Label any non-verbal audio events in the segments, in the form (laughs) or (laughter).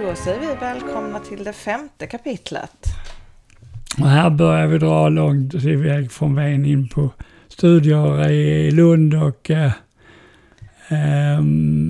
Då säger vi välkomna till det femte kapitlet. Och här börjar vi dra långt iväg från vägen in på studier i Lund och eh, eh,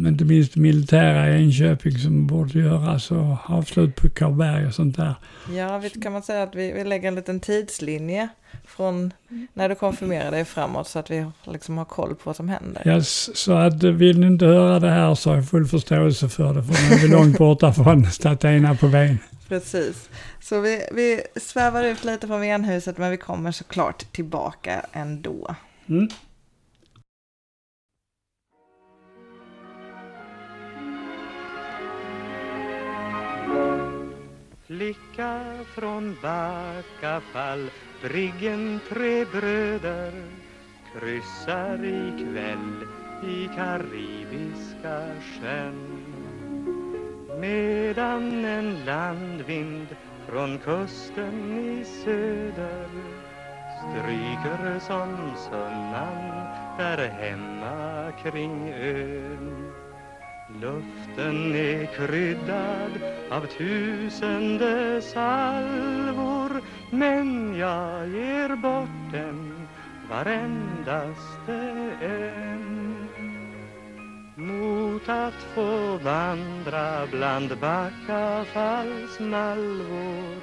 inte minst militära i Enköping som borde göras och avslut på Karlberg och sånt där. Ja, visst kan man säga att vi, vi lägger en liten tidslinje från när du konfirmerar dig framåt så att vi liksom har koll på vad som händer. Ja, s- så att eh, vill ni inte höra det här så har jag full förståelse för det, för nu är vi långt borta från (laughs) Statena på Ven. Precis. Så vi, vi svävar ut lite från Venhuset men vi kommer såklart tillbaka ändå. Mm. Flicka från Backafall, briggen tre bröder kryssar ikväll i Karibiska sjön. Medan en landvind från kusten i söder stryker som sunnan där hemma kring ön. Luften är kryddad av tusende salvor men jag ger bort den varendaste en. Mot att få vandra bland Backafalls malvor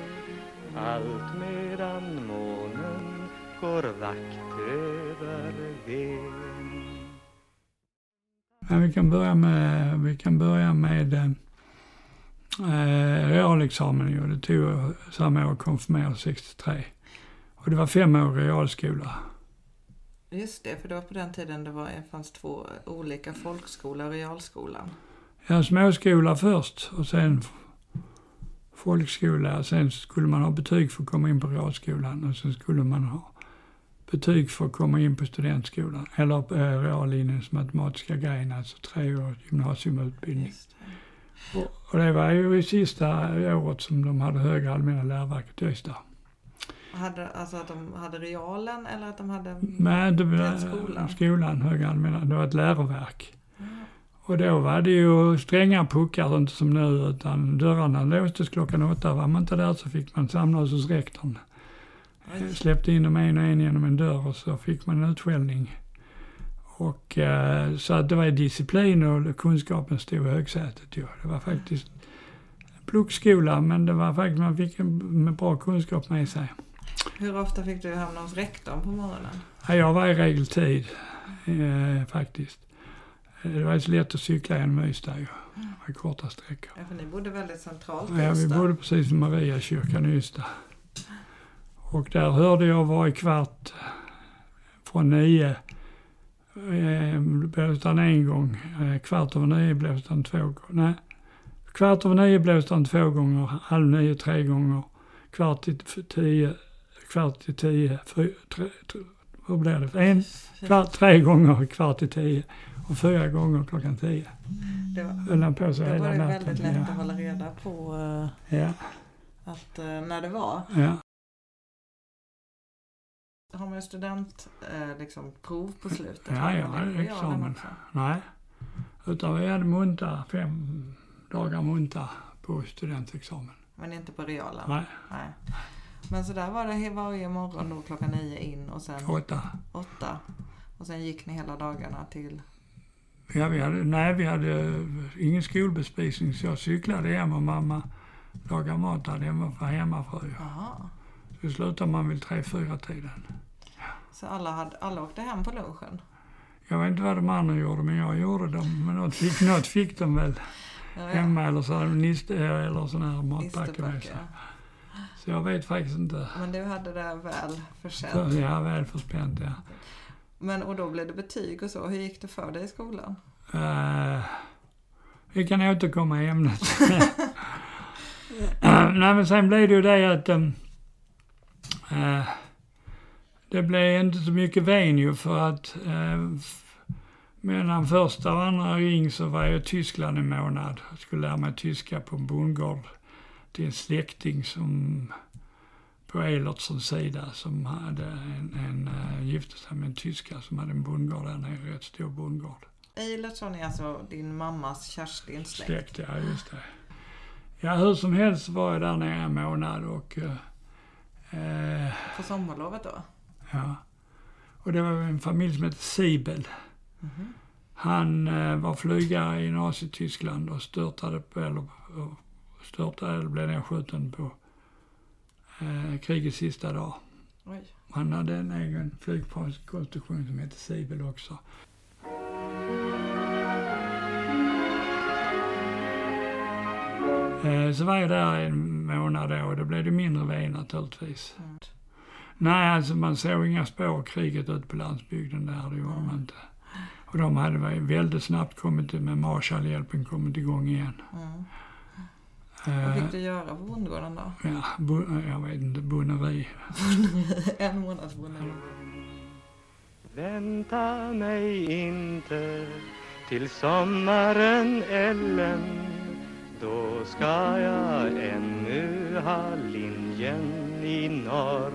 allt medan månen går vakt över ven men vi kan börja med, vi kan börja med eh, realexamen. ju. Det tog samma år att konfirmera 63. Och det var fem år realskola. Just det, för det var på den tiden det, var, det fanns två olika folkskola och realskolan. Ja, småskola först och sen folkskola. Sen skulle man ha betyg för att komma in på realskolan och sen skulle man ha betyg för att komma in på studentskolan. Eller eh, reallinjens matematiska gren, alltså tre år gymnasiumutbildning. Just det. Och, och det var ju i sista året som de hade högre allmänna läroverket i Ystad. Hade, alltså att de hade realen eller att de hade... Men det var skolan? skolan, högre allmänna, det var ett läroverk. Ja. Och då var det ju stränga puckar, inte som nu, utan dörrarna låstes klockan åtta. Var man inte där så fick man samlas hos rektorn. Släppte in dem en och en genom en dörr och så fick man en utskällning. Och eh, så att det var disciplin och kunskapen stod i högsätet ju. Det var faktiskt pluggskola, men det var faktiskt, man fick en med bra kunskap med sig. Hur ofta fick du hamna hos rektorn på morgonen? Ja, jag var i regel tid, eh, faktiskt. Eh, Det var så lätt att cykla genom Ystad ju. Det var korta sträckor. Ja, för ni bodde väldigt centralt i Ja, vi Ystad. bodde precis vid Mariakyrkan i Ystad. Och där hörde jag varje kvart från nio eh, blåste han en gång. Eh, kvart över nio blåste han två gånger. Nej, kvart över nio blåste han två gånger. Halv nio tre gånger. Kvart i tio, kvart i tio, fy, tre, hur blev det? En, kvart, tre gånger kvart i tio. Och fyra gånger klockan tio. Det var, Höll han på så då var hela det väldigt lätt ja. att hålla reda på eh, Ja, att, eh, när det var. ja. Har man ju student, eh, liksom, prov på slutet? Ja, Har ja, man det på realen examen. Nej. Utan vi hade munta, fem dagar munta på studentexamen. Men inte på realen? Nej, Nej. Men så där var det varje morgon då klockan nio in och sen åtta. åtta. Och sen gick ni hela dagarna till... Ja, vi hade, nej, vi hade ingen skolbespisning så jag cyklade hem och mamma lagade mat där hemma för hemmafru. Jaha. Så slutade man vid tre, fyra tiden. Så alla, hade, alla åkte hem på lunchen? Jag vet inte vad de andra gjorde, men jag gjorde det. Men något fick, något fick de väl Ja, hemma eller så hade de niste eller sån här matpacke med sig. Så jag vet faktiskt inte. Men du hade det väl? Så, ja, väl förspänt, ja. Men och då blev det betyg och så. Hur gick det för dig i skolan? Uh, vi kan återkomma i ämnet. (laughs) Nej men sen blev det ju det att um, eh, det blev inte så mycket ven ju för att uh, mellan första och andra ring så var jag i Tyskland en månad. Jag skulle lära mig tyska på en bondgård till en släkting som på Eilertsons sida som hade en, en uh, gifte sig med en tyska som hade en bondgård där nere, en rätt stor bondgård. Eilertsson är alltså din mammas Kerstins släkt. Släkt, ja just det. Ja, hur som helst var jag där nere en månad och... eh, På sommarlovet då? ja. Och det var en familj som hette Siebel. Mhm. Han eh, var flygare i Nazityskland och störtade på, eller och störtade eller blev nedskjuten på eh, krigets sista dag. Oj. Han hade en egen flygplanskonstruktion som hette Siebel också. Så var jag där en månad då och då blev det mindre ved naturligtvis. Mm. Nej, alltså man såg inga spår av kriget ute på landsbygden där, det gjorde man inte. Och de hade väl väldigt snabbt kommit med Marshallhjälpen kommit igång igen. Mm. Vad Eh, fick du göra på bondgården då? ja, bo, jag vet inte, bonneri. (laughs) en månads bonneri. Vänta mig inte till sommaren Ellen Då ska jag ännu ha linjen i norr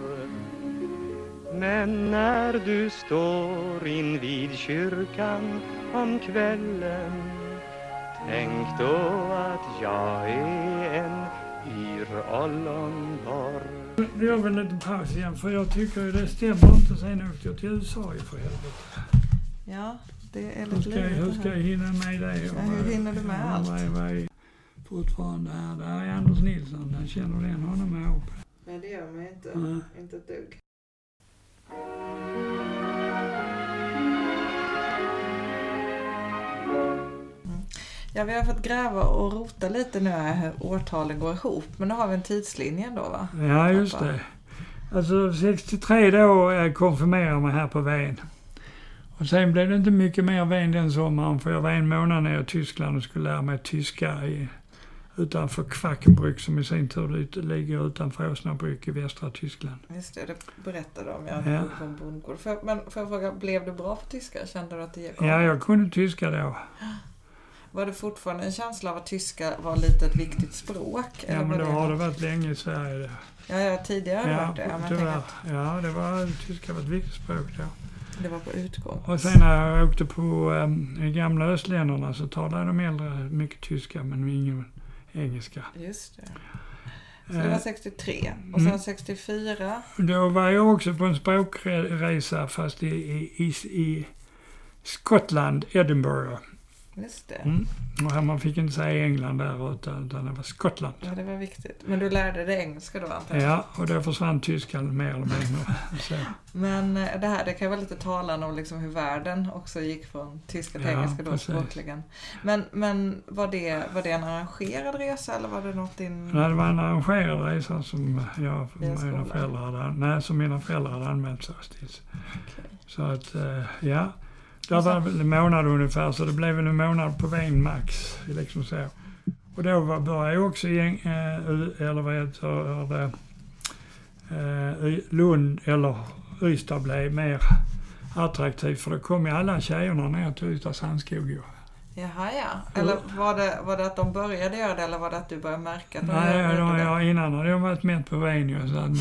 Men när du står invid kyrkan om kvällen Tänk då att jag är en yr ollonborr Nu gör vi en liten paus igen för jag tycker ju det stämmer inte. Sen åkte jag till USA ju för helvete. Ja, det är Hur lite ska, jag, hur ska det jag hinna med det? Ja, hur hinner du med allt? Vad är- vad är fortfarande här? Är Anders Nilsson. Jag känner du igen honom här uppe? Nej, det gör mig inte. Nej. Inte ett dugg. Ja, vi har fått gräva och rota lite nu här hur årtalen går ihop. Men då har vi en tidslinje då va? Ja, just det. Alltså 63 då eh, konfirmerade jag mig här på Ven. Och sen blev det inte mycket mer Ven den sommaren för jag var en månad nere i Tyskland och skulle lära mig tyska i, utanför Quackenbrück som i sin tur ligger utanför Osnabrück i västra Tyskland. Just det, det berättade. Jag Ja. bodde på en bondgård. Jag- Men får jag fråga, blev du bra på tyska? Kände du att det gick? Ja, jag kunde tyska då. Var det fortfarande en känsla av att tyska var lite ett viktigt språk? Ja, men då har det varit länge i Sverige. Det. Ja, ja, tidigare har det Ja, varit det. Ja, men jag tyvärr. att Ja, det var, tyska var ett viktigt språk då. det var på utgång. Och sen när jag åkte på um, de gamla östländerna så talade de äldre mycket tyska men ingen engelska. Just det. Så det var Eh, 63. Och sen Mm. 64. Då var jag också på en språkresa fast i, i, i, i Skottland, Edinburgh. Just det. Mm. Och man fick inte säga England där utan, utan det var Skottland. Ja, det var viktigt. Men du lärde dig engelska då antar jag? Ja, och då försvann tyskan mer eller mindre. (laughs) Men eh, det här det kan vara lite talande om liksom hur världen också gick från tyska till Ja, engelska då precis. språkligen. Men, men var, det, var det en arrangerad resa eller var det något din... Nej, det var en arrangerad resa som jag mina föräldrar hade, nej, som mina föräldrar hade anmält sig till. Okej. Så att, eh, ja. Det var väl en månad ungefär, så det blev väl en månad på vägen max. Liksom så. Och då var- började jag också gäng, eh, eller vad heter det, eh, Lund eller Ystad blev mer attraktivt för då kom ju alla tjejerna ner till Ystads Sandskog. Jaha, ja. Eller var det, var det att de började göra det eller var det att du började märka att de Nej, gjorde då, det? ja, innan hade jag varit med på vägen ju. Sen,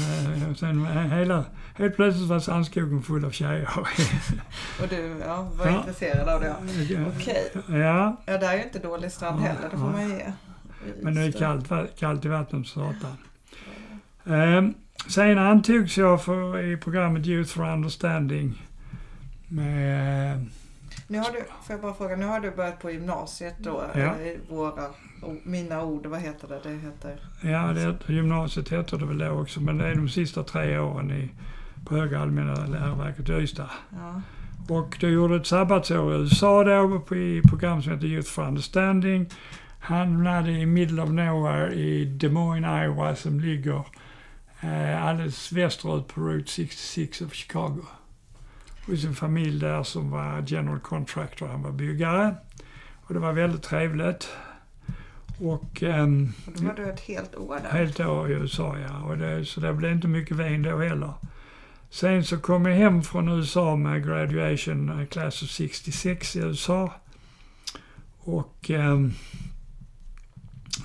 eh, sen eh, hela, helt plötsligt var Sandskogen full av tjejer. (laughs) Och du ja, var Ja. intresserad av det? Okej. Ja, Ja, det är ju inte dålig strand Ja, heller, det får ja. man ge. men det är kallt, kallt i vattnet som satan. Um, sen antogs jag för, i programmet Youth for Understanding. Med, eh, Nu har du, får jag bara fråga, nu har du börjat på gymnasiet då, Ja. i våra, mina ord, vad heter det? Det heter... ja, det, gymnasiet heter det väl då också, men det är de sista tre åren i, på Höga Allmänna Läroverket i Ystad. Ja. Och då gjorde ett sabbatsår i USA då på, i program som heter Youth for Understanding. Hamnade i middle of nowhere i Des Moines, Iowa som ligger eh, alldeles västerut på Route 66 av Chicago. Hos en familj där som var general contractor, han var byggare. Och det var väldigt trevligt. Och Och då var du ett helt år där. Helt år i USA ja. Och det, så det blev inte mycket vin då heller. Sen så kom jag hem från USA med graduation eh, class of 66 i USA. Och ehm,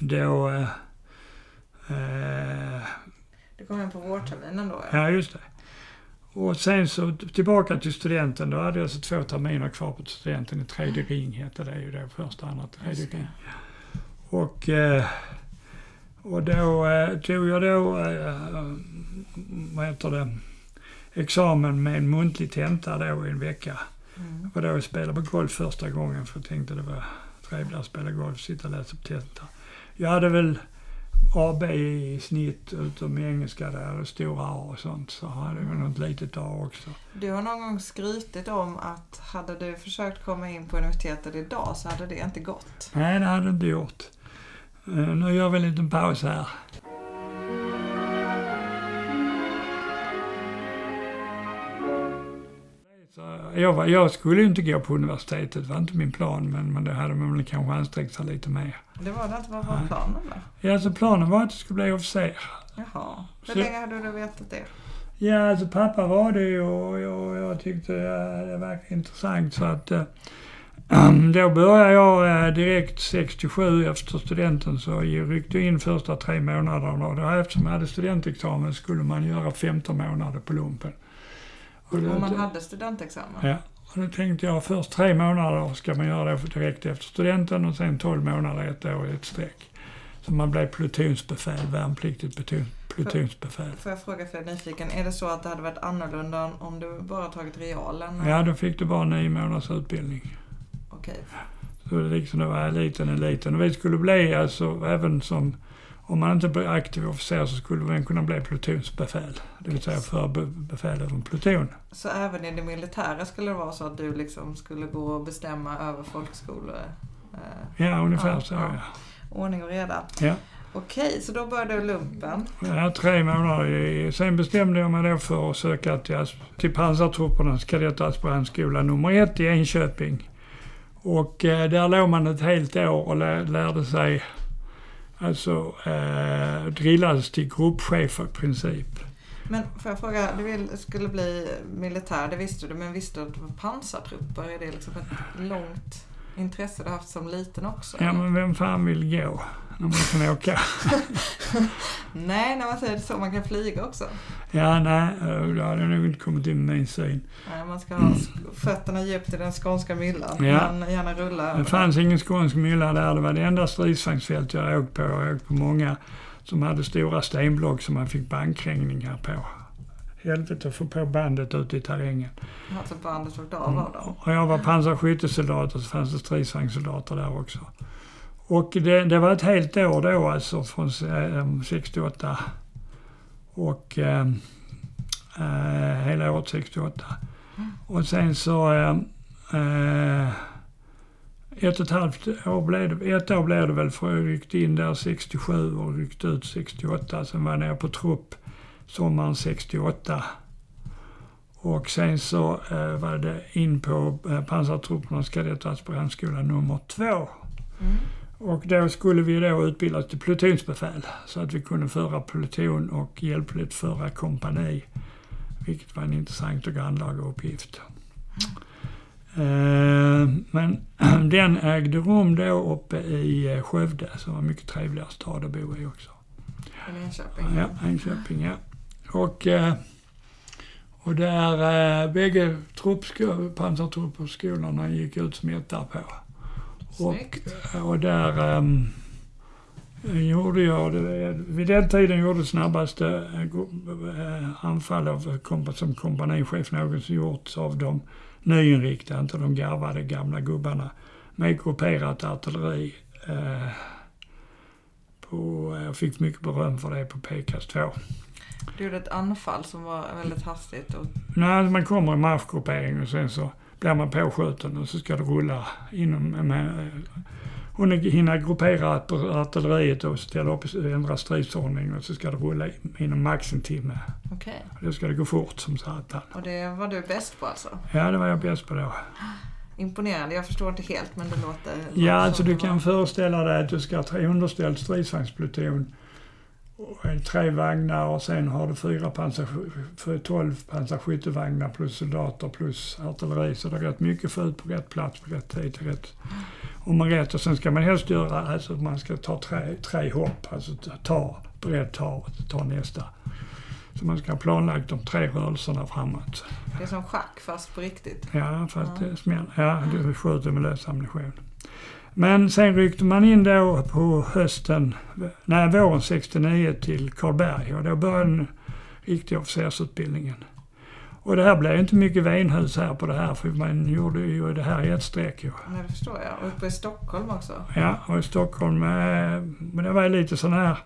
då... Eh, Du kom hem på vårterminen då? ja, just det. Och sen så tillbaka till studenten. Då hade jag alltså två terminer kvar på studenten. I tredje ring hette det ju då. Första, andra, tredje ring. Och eh, Och då eh, tog jag då, eh, vad heter det, examen med en muntlig tenta då i en vecka. Mm. Och då jag spelade på golf första gången för jag tänkte det var trevligare att spela golf, sitta och läsa på tenta. Jag hade väl AB i snitt utom i engelska där hade stora A och sånt. Så hade jag något litet A också. Du har någon gång skrytit om att hade du försökt komma in på universitetet idag så hade det inte gått. Nej, det hade jag inte gjort. Eh, Nu gör vi en liten paus här. Jag, var, jag skulle inte gå på universitetet, det var inte min plan, men, men det hade man väl kanske ansträngt sig lite mer. Det var det inte, vad var planen då? Ja, alltså planen var att jag skulle bli officer. Jaha. Hur Så- länge hade du vetat det? Ja, alltså pappa var det ju och jag, jag tyckte det verkade intressant så att eh, (clears throat) då började jag eh, direkt 67 efter studenten så jag ryckte in första tre månaderna och eftersom jag hade studentexamen skulle man göra 15 månader på lumpen. Och då, Om man hade studentexamen? ja, och då tänkte jag först tre månader ska man göra det direkt efter studenten och sen 12 månader, ett år i ett streck. Så man blev plutonsbefäl, värnpliktigt pluton, plutonsbefäl. Får jag fråga för jag är nyfiken, är det så att det hade varit annorlunda om du bara tagit realen? Ja, då fick du bara nio månaders utbildning. Okej. Så det liksom, det var eliten, eliten. Och vi skulle bli, alltså även som, om man inte blir aktiv officer så skulle man kunna bli plutonsbefäl. Det vill säga förbefäl över en pluton. Så även i det militära skulle det vara så att du liksom skulle gå och bestämma över folkskolor? Eh, Ja, ungefär Ja, så ja. ja. ordning och reda. Ja. Okej, så då började du lumpen. Ja, tre månader. Sen bestämde jag mig då för att söka till, as- till pansartruppernas kadettaspirantskola nummer ett i Enköping. Och eh, där låg man ett helt år och lär, lärde sig, alltså eh, drillades till gruppchef i princip. Men får jag fråga, du vill, skulle bli militär, det visste du, men visste du att det var pansartrupper? Är det liksom ett långt intresse du haft som liten också? Ja, men vem fan vill gå när man kan åka? (laughs) Nej, när man säger det så, man kan flyga också. Ja, nej, eh, då hade jag nog inte kommit in med min syn. Nej, man ska ha sk- fötterna djupt i den skånska myllan, Ja. men gärna rulla Det fanns ingen skånsk mylla där. Det var det enda stridsvagnsfält jag åkt på. Jag åkt på många som hade stora stenblock som man fick bankkrängningar på. Helvete att få på bandet ute i terrängen. Alltså bandet åkte av av dem. Och jag var pansarskyttesoldat och så fanns det stridsvagnssoldater där också. Och det, det var ett helt år då alltså från eh, 68 och eh, eh, hela året 68. Och sen så eh, eh, ett och ett halvt år blev det, ett år blev det väl för jag ryckte in där 67 och ryckte ut 68. Sen var jag nere på trupp sommaren 68. Och sen så eh, var det in på eh, pansartruppernas kadettaspirantskola nummer två. Mm. Och då skulle vi då utbildas till plutonsbefäl så att vi kunde föra pluton och hjälpligt föra kompani. Vilket var en intressant och grannlaga uppgift. Eh, Men (clears throat) den ägde rum då uppe i eh, Skövde som var en mycket trevligare stad att bo i också. I Linköping. Ja, Enköping, ja. Och, eh, och där bägge truppsko- pansartrupperskolorna gick ut som ettor på. Och, Snyggt. och där um, gjorde jag, vid den tiden gjorde snabbaste eh, eh, anfall av som kompanichef någonsin gjorts av de nyinriktade, inte de garvade gamla gubbarna, med grupperat artilleri. Eh, på, jag fick mycket beröm för det på PKAS 2. Du gjorde ett anfall som var väldigt hastigt och När man kommer i marschgruppering och sen så blir man påskjuten och så ska det rulla inom, med, hon hinner gruppera art- artilleriet och ställa upp, ändra stridsordning och så ska det rulla inom max en timme. okej. Och Då ska det gå fort som satan. Och det var du bäst på alltså? Ja, det var jag bäst på då. Imponerande. Jag förstår inte helt men det låter... Ja, alltså du var. kan föreställa dig att du ska ha underställd stridsvagnspluton. En- Tre vagnar och sen har du fyra pansar, 12 pansarskyttevagnar plus soldater plus artilleri. Så det är rätt mycket för ut på rätt plats på rätt tid. Rätt, om man rätt. Och sen ska man helst göra, alltså man ska ta tre, tre hopp. Alltså ta- beredd ta och ta nästa. Så man ska ha planlagt de tre rörelserna framåt. Det är som schack fast på riktigt. Ja, fast Ja. det smäller. Ja, du skjuter med lös ammunition. Men sen ryckte man in då på hösten, nej våren 69 till Karlberg och då började den riktiga officersutbildningen. Och det här blev inte mycket venhus här på det här för man gjorde ju det här i ett streck ju. Nej, det förstår jag. Och uppe i Stockholm också. Ja, och i Stockholm, eh, men det var lite sån här,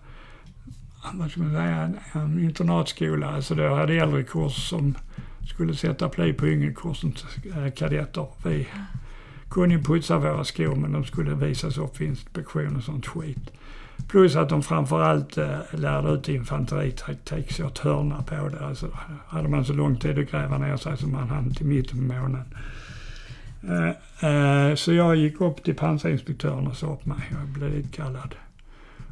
vad ska man säga, en, internatskola. Alltså det hade äldre kurs som skulle sätta pli på yngre kursens eh, kadetter. Vi kunde ju putsa våra skor men de skulle visas upp vid inspektion och sånt skit. Plus att de framförallt eh, lärde ut infanteritaktik, så hörna på det. Alltså, hade man så lång tid att gräva ner sig som man hann till mitten på månen. Eh, eh, så jag gick upp till pansarinspektören och sa upp mig. Jag blev lite kallad.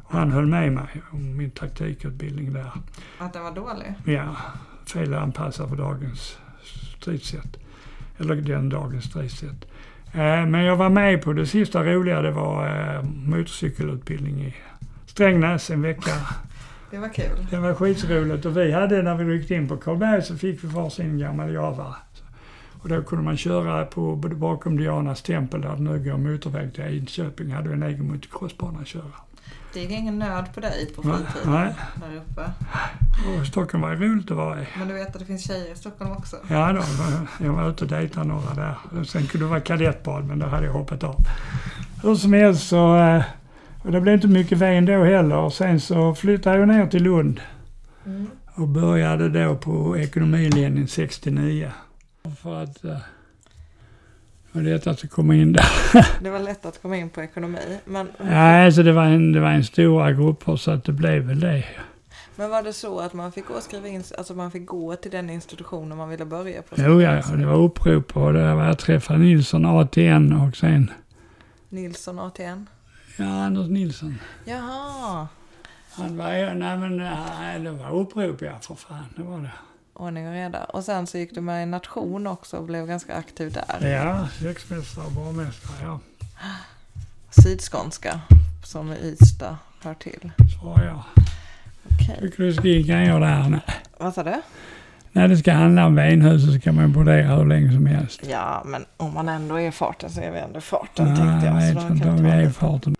Och han höll med mig om min taktikutbildning där. Att den var dålig? Ja, fel anpassad för dagens stridssätt. Eller den dagens stridssätt. Eh, men jag var med på det sista roliga, det var eh, motorcykelutbildning i Strängnäs en vecka. Det var kul. Det var skitroligt och vi hade, när vi ryckte in på Karlberg så fick vi varsin gammal Java. Och då kunde man köra på, bakom Dianas tempel där det nu går motorväg till Enköping, hade vi en egen motocrossbana att köra. Det gick ingen nöd på dig på fritiden nej. där uppe. Och Stockholm var ju roligt att vara i. Men du vet att det finns tjejer i Stockholm också? Ja, då, jag var ute och dejtade några där. Sen kunde det vara kadettbad, men då hade jag hoppat av. Hur som helst så... eh, Och det blev inte mycket ven då heller. Sen så flyttade jag ner till Lund Mm. och började då på ekonomilinjen 69. För att... Det var lätt att komma in där. (laughs) Det var lätt att komma in på ekonomi. Men, Ja, alltså det var en, det var en stora grupper så att det blev väl det. men var det så att man fick gå och skriva in, alltså man fick gå till den institutionen man ville börja på? Jo, ja, det var upprop och det var jag träffade Nilsson, ATN och sen... Nilsson ATN? Ja, Anders Nilsson. Jaha, Han var ju, nej men nej, det var upprop ja, för fan. Det var det. Ordning och reda. Och sen så gick du med i Nation också och blev ganska aktiv där. Ja, köksmästare och borgmästare, ja. Sydskånska, som i Ystad hör till. Så jag. Okej. Tycker du ska grejer där? Nej. Vad sa du? När det ska handla om venhuset så kan man brodera hur länge som helst. Ja, men om man ändå är i farten så är vi ändå i farten Ja, tänkte jag. jag vet inte om vi är i farten.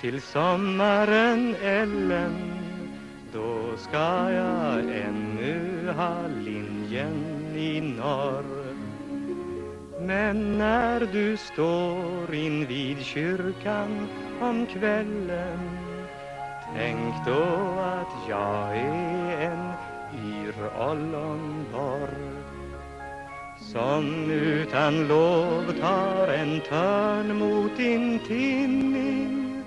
Till sommaren Ellen då ska jag ännu ha linjen i norr. Men när du står invid kyrkan om kvällen Tänk då att jag är en yr ollonborr som utan lov tar en törn mot din tinning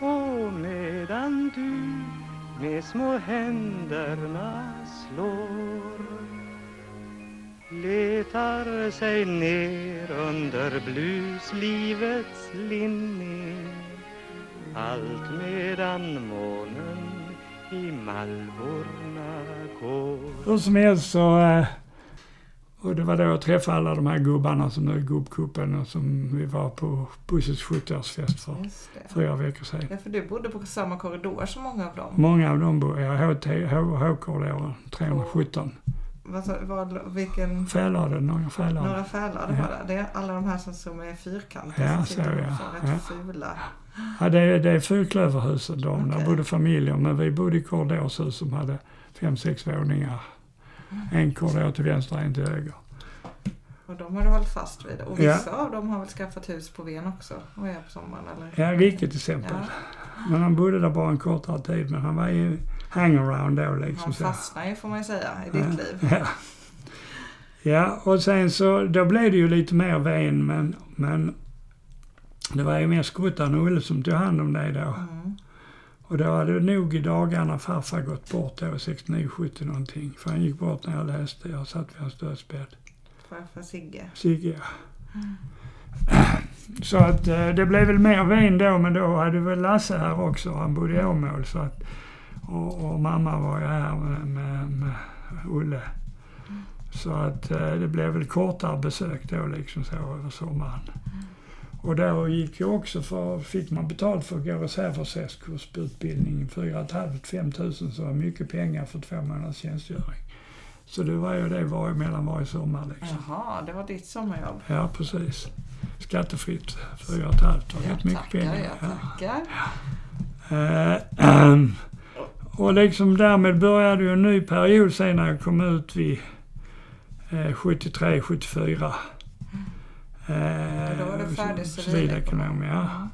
och medan du med små händerna slår. Letar sig ner under bluslivets linning allt medan månen i malvorna går. Hur som helst så... Eh, och det var då jag träffade alla de här gubbarna som nu är gubbkuppen och som vi var på Busses 70-årsfest för fyra veckor sedan. Ja, för du bodde på samma korridor som många av dem. Många av dem bor, ja, HT, HK-korridoren 317. Vad, vad, vilken... Fällade, några fällade. Några fällor, det Ja. var det. Det är alla de här som, som är fyrkantiga. Ja, som så sitter ja. så rätt Ja. fula. Ja, det, är- det är Fyrklöverhuset, de. Där Okej. bodde familjer. Men vi bodde i korridorshus som hade fem, sex våningar. En korridor till vänster, en till höger. Och de har du hållit fast vid. Och Ja. vissa av dem har väl skaffat hus på Ven också? Och är på sommaren eller? Ja, Ricke till exempel. Ja, Men han bodde där bara en kortare tid. Men han var ju hangaround då liksom. han så. fastnar ju får man ju säga i ditt liv. Ja. ja, och sen så, då blev det ju lite mer ven men, men det var ju mest Guttan och Olle som tog hand om det då. Mm. Och då hade nog i dagarna farfar gått bort då, 69, 70 någonting. För han gick bort när jag läste. Jag satt vid hans dödsbädd. Farfar Sigge. Sigge, ja. Så att eh, det blev väl mer ven då, men då hade väl Lasse här också. Han bodde i Åmål. Så att, och, och mamma var ju här med, med, med Olle. Så att eh, det blev väl kortare besök då liksom så över sommaren. Och då gick ju också för, fick man betalt för att gå reservofficerskurs på utbildning. 4 500 tusen så var mycket pengar för två månaders tjänstgöring. Så det var ju det var mellan varje sommar liksom. Jaha, det var ditt sommarjobb. Ja, precis. skattefritt. Fyra och ett halvt år. Jag Rätt mycket tackar, pengar. jag Ja. tackar. Eh, ehm, (clears throat) och liksom därmed började ju en ny period sen när jag kom ut vid eh, 73, 74. Eh, då var du färdig som civilekonom. ja.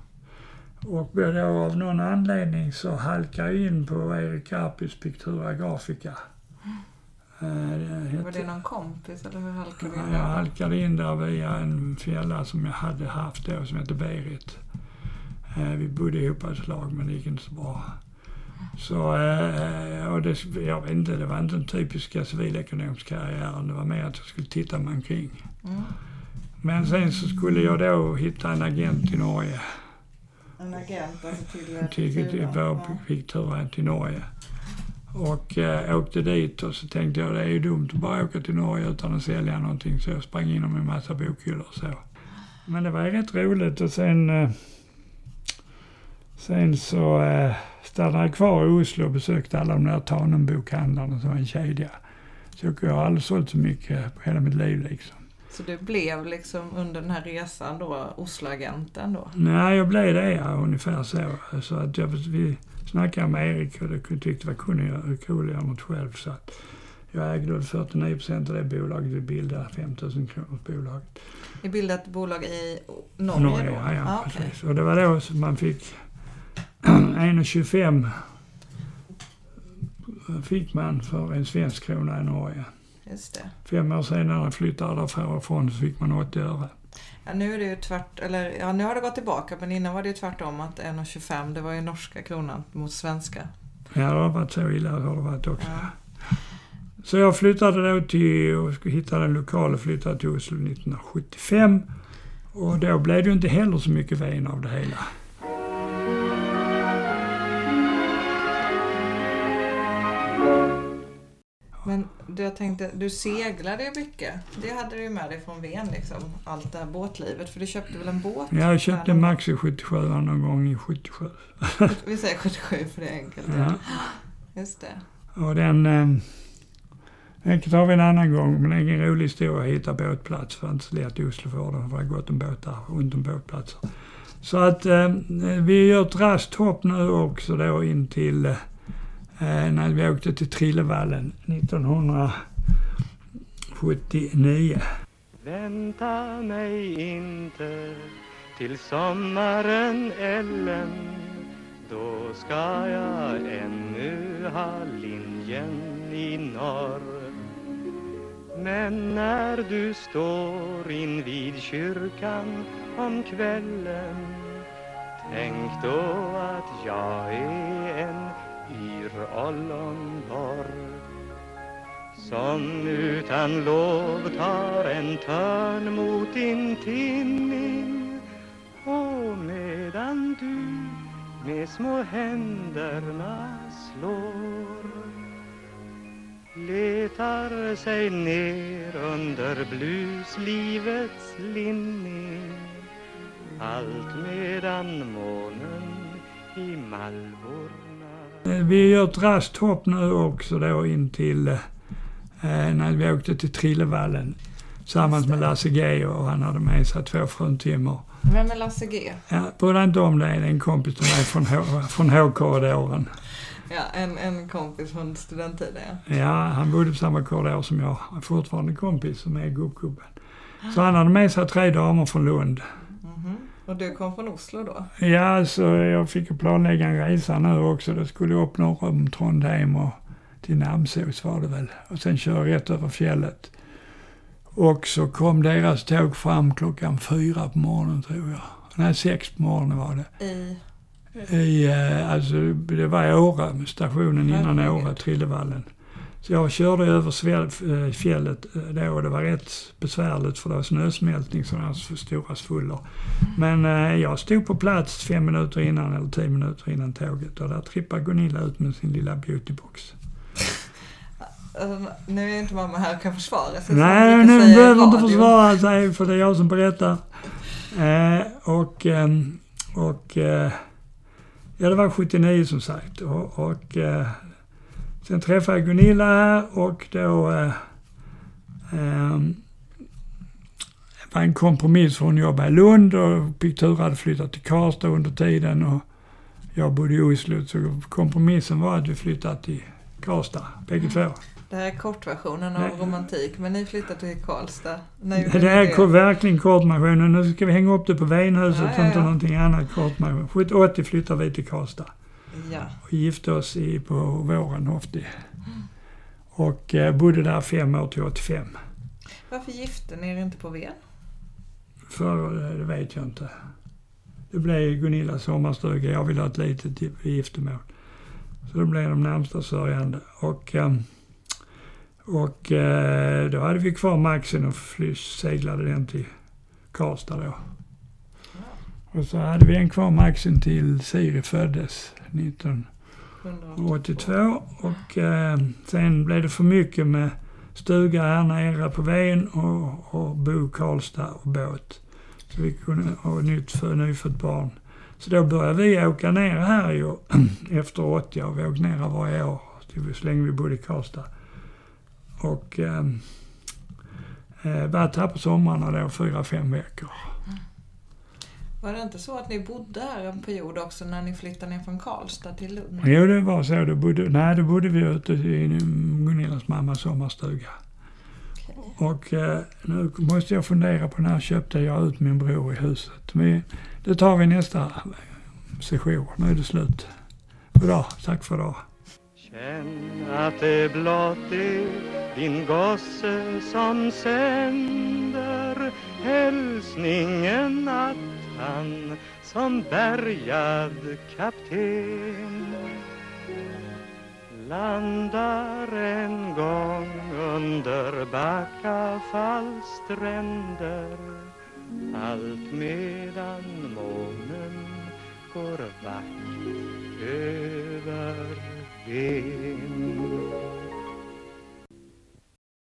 Och då av någon anledning så halkade jag in på Erik Karpis Pictura Grafica. Eh, det Var det någon kompis eller hur halkade du in jag där? halkade in där via en fälla som jag hade haft då som hette Berit. Eh, vi bodde ihop ett slag men det gick inte så bra. Så, eh, och det, jag vet inte, det var inte den typiska civilekonomiska karriären. Det var mer att jag skulle titta mig omkring. Mm. Men sen så skulle jag då hitta en agent i Norge. En agent alltså till Till, till Ja. Pictura till Norge. Och eh, åkte dit och så tänkte jag det är ju dumt att bara åka till Norge utan att sälja någonting. Så jag sprang in med en massa bokhyllor och så. Men det var rätt roligt och sen... Eh, sen så eh, stannade jag kvar i Oslo och besökte alla de där Tanum-bokhandlarna som var en kedja. Så jag har aldrig sålt så mycket på hela mitt liv liksom. Så du blev liksom under den här resan då Osloagenten då? Nej, jag blev det ja, ungefär så. så att jag, vi snackade med Erik och det tyckte var kul att något själv. Så att jag ägde väl 49 procent av det bolaget. Vi bildade 5000 kronors bolag. Ni bildade ett bolag i Norge, Norge, då? ja, ja Ah, okej. precis. Och det var då som man fick (clears throat) 1,25 fick man för en svensk krona i Norge. Just det. Fem år senare flyttade jag därifrån så fick man 80 öre. Ja, nu är det ju tvärt, eller ja, nu har det gått tillbaka men innan var det ju tvärtom att 1,25 det var ju norska kronan mot svenska. Ja, det har varit så illa har det varit också. Ja. Så jag flyttade då till, och skulle hitta en lokal och flyttade till Oslo 1975. Och då blev det ju inte heller så mycket ven av det hela. Men det jag tänkte, du seglade ju mycket. Det hade du ju med dig från Ven liksom. Allt det här båtlivet. För du köpte väl en båt? Jag köpte? Maxi 77 någon gång i 77. (laughs) Vi säger 77 för det är enkelt. Ja. Just det. Och den... Eh, den tar vi en annan gång, men det är ingen rolig historia att hitta båtplats. För det är inte så lätt i Oslo för det. Har gått en båtar runt om båtplatser. Så att eh, vi gör ett raskt hopp nu också då in till eh, Eh, när vi åkte till Trillevallen 1979. Vänta mig inte till sommaren Ellen Då ska jag ännu ha linjen i norr Men när du står invid kyrkan om kvällen Tänk då att jag är en yr ollonborr som utan lov tar en törn mot din tinning och medan du med små händerna slår letar sig ner under bluslivets linning allt medan månen i malvor vi gör ett raskt hopp nu också då in till eh, när vi åkte till Trillevallen tillsammans med Lasse G och han hade med sig två fruntimmer. Vem är Lasse G? Ja, bry dig inte om det, det är en kompis till mig från, H- från H-korridoren. Ja, en, en kompis från studenttiden ja. Ja, han bodde på samma korridor som jag. Han är fortfarande kompis som är gubbgubben. Så han hade med sig tre damer från Lund. Mhm. Och du kom från Oslo då? Ja, så jag fick planlägga en resa nu också. Det skulle upp norr om Trondheim och till Namsos var det väl. Och sen köra rätt över fjället. Och så kom deras tåg fram klockan fyra på morgonen tror jag. Nej, sex på morgonen var det. I... I, eh, alltså, det var Åre, stationen innan. Åre, Trillevallen. Så jag körde över eh, fjället eh, då och det var rätt besvärligt för det var snösmältning sådana här så stora svullor. Men eh, jag stod på plats fem minuter innan eller tio minuter innan tåget och där trippade Gunilla ut med sin lilla beautybox. Alltså, (laughs) nu är inte mamma här och kan försvara sig. så Nej, nu behöver inte försvara sig för det är jag som berättar. Eh, och ehm, och eh, ja, det var 79 som sagt. Och, och eh, sen träffade jag Gunilla här och då eh, ehm, var en kompromiss för hon jobbade i Lund och Pictura hade flyttat till Karlstad under tiden och jag bodde i Oslo. Så kompromissen var att vi flyttade till Karlstad, bägge två. Det här är kortversionen av Nej. romantik, men ni flyttade till Karlstad. Gjorde Det är ko- verkligen kortmaskinen. Nu ska vi hänga upp det på Venhuset, Ja, ja, inte ja. någonting annat kortmaskin. 70 flyttade vi till Karlstad Ja. och gifte oss i, på våren 80. Och eh, bodde där fem år till 85. Varför gifte ni er inte på Ven? För eh, det vet jag inte. Det blev Gunillas sommarstuga. Jag ville ha ett litet gi- giftermål. Så det blev de närmsta sörjande. Och, eh, och eh, då hade vi kvar Maxen och fly, seglade den till Karlstad då. Och så hade vi en kvar Maxen till Siri föddes 1982. 182. Och eh, sen blev det för mycket med stuga här nere på Ven och, och bo Karlstad och båt. Så vi kunde ha nytt för nyfött barn. Så då började vi åka ner här ju (clears throat) efter 80 år. Vi åkte ner varje år så länge vi bodde i Karlstad. Och eh, eh, varit här på sommarna då fyra, fem veckor. Var det inte så att ni bodde här en period också när ni flyttade ner från Karlstad till Lund? Jo, det var så. Då bodde, nej, då bodde vi ute i Gunillas mammas sommarstuga. Och eh, nu måste jag fundera på när köpte jag ut min bror i huset. Vi, det tar vi nästa session. Nu är det slut. Goddag. Tack för idag. Känn att det blott är din gosse som sänder hälsningen att han som bärgad kapten landar en gång under Backafalls stränder allt medan månen går vackert över Ven.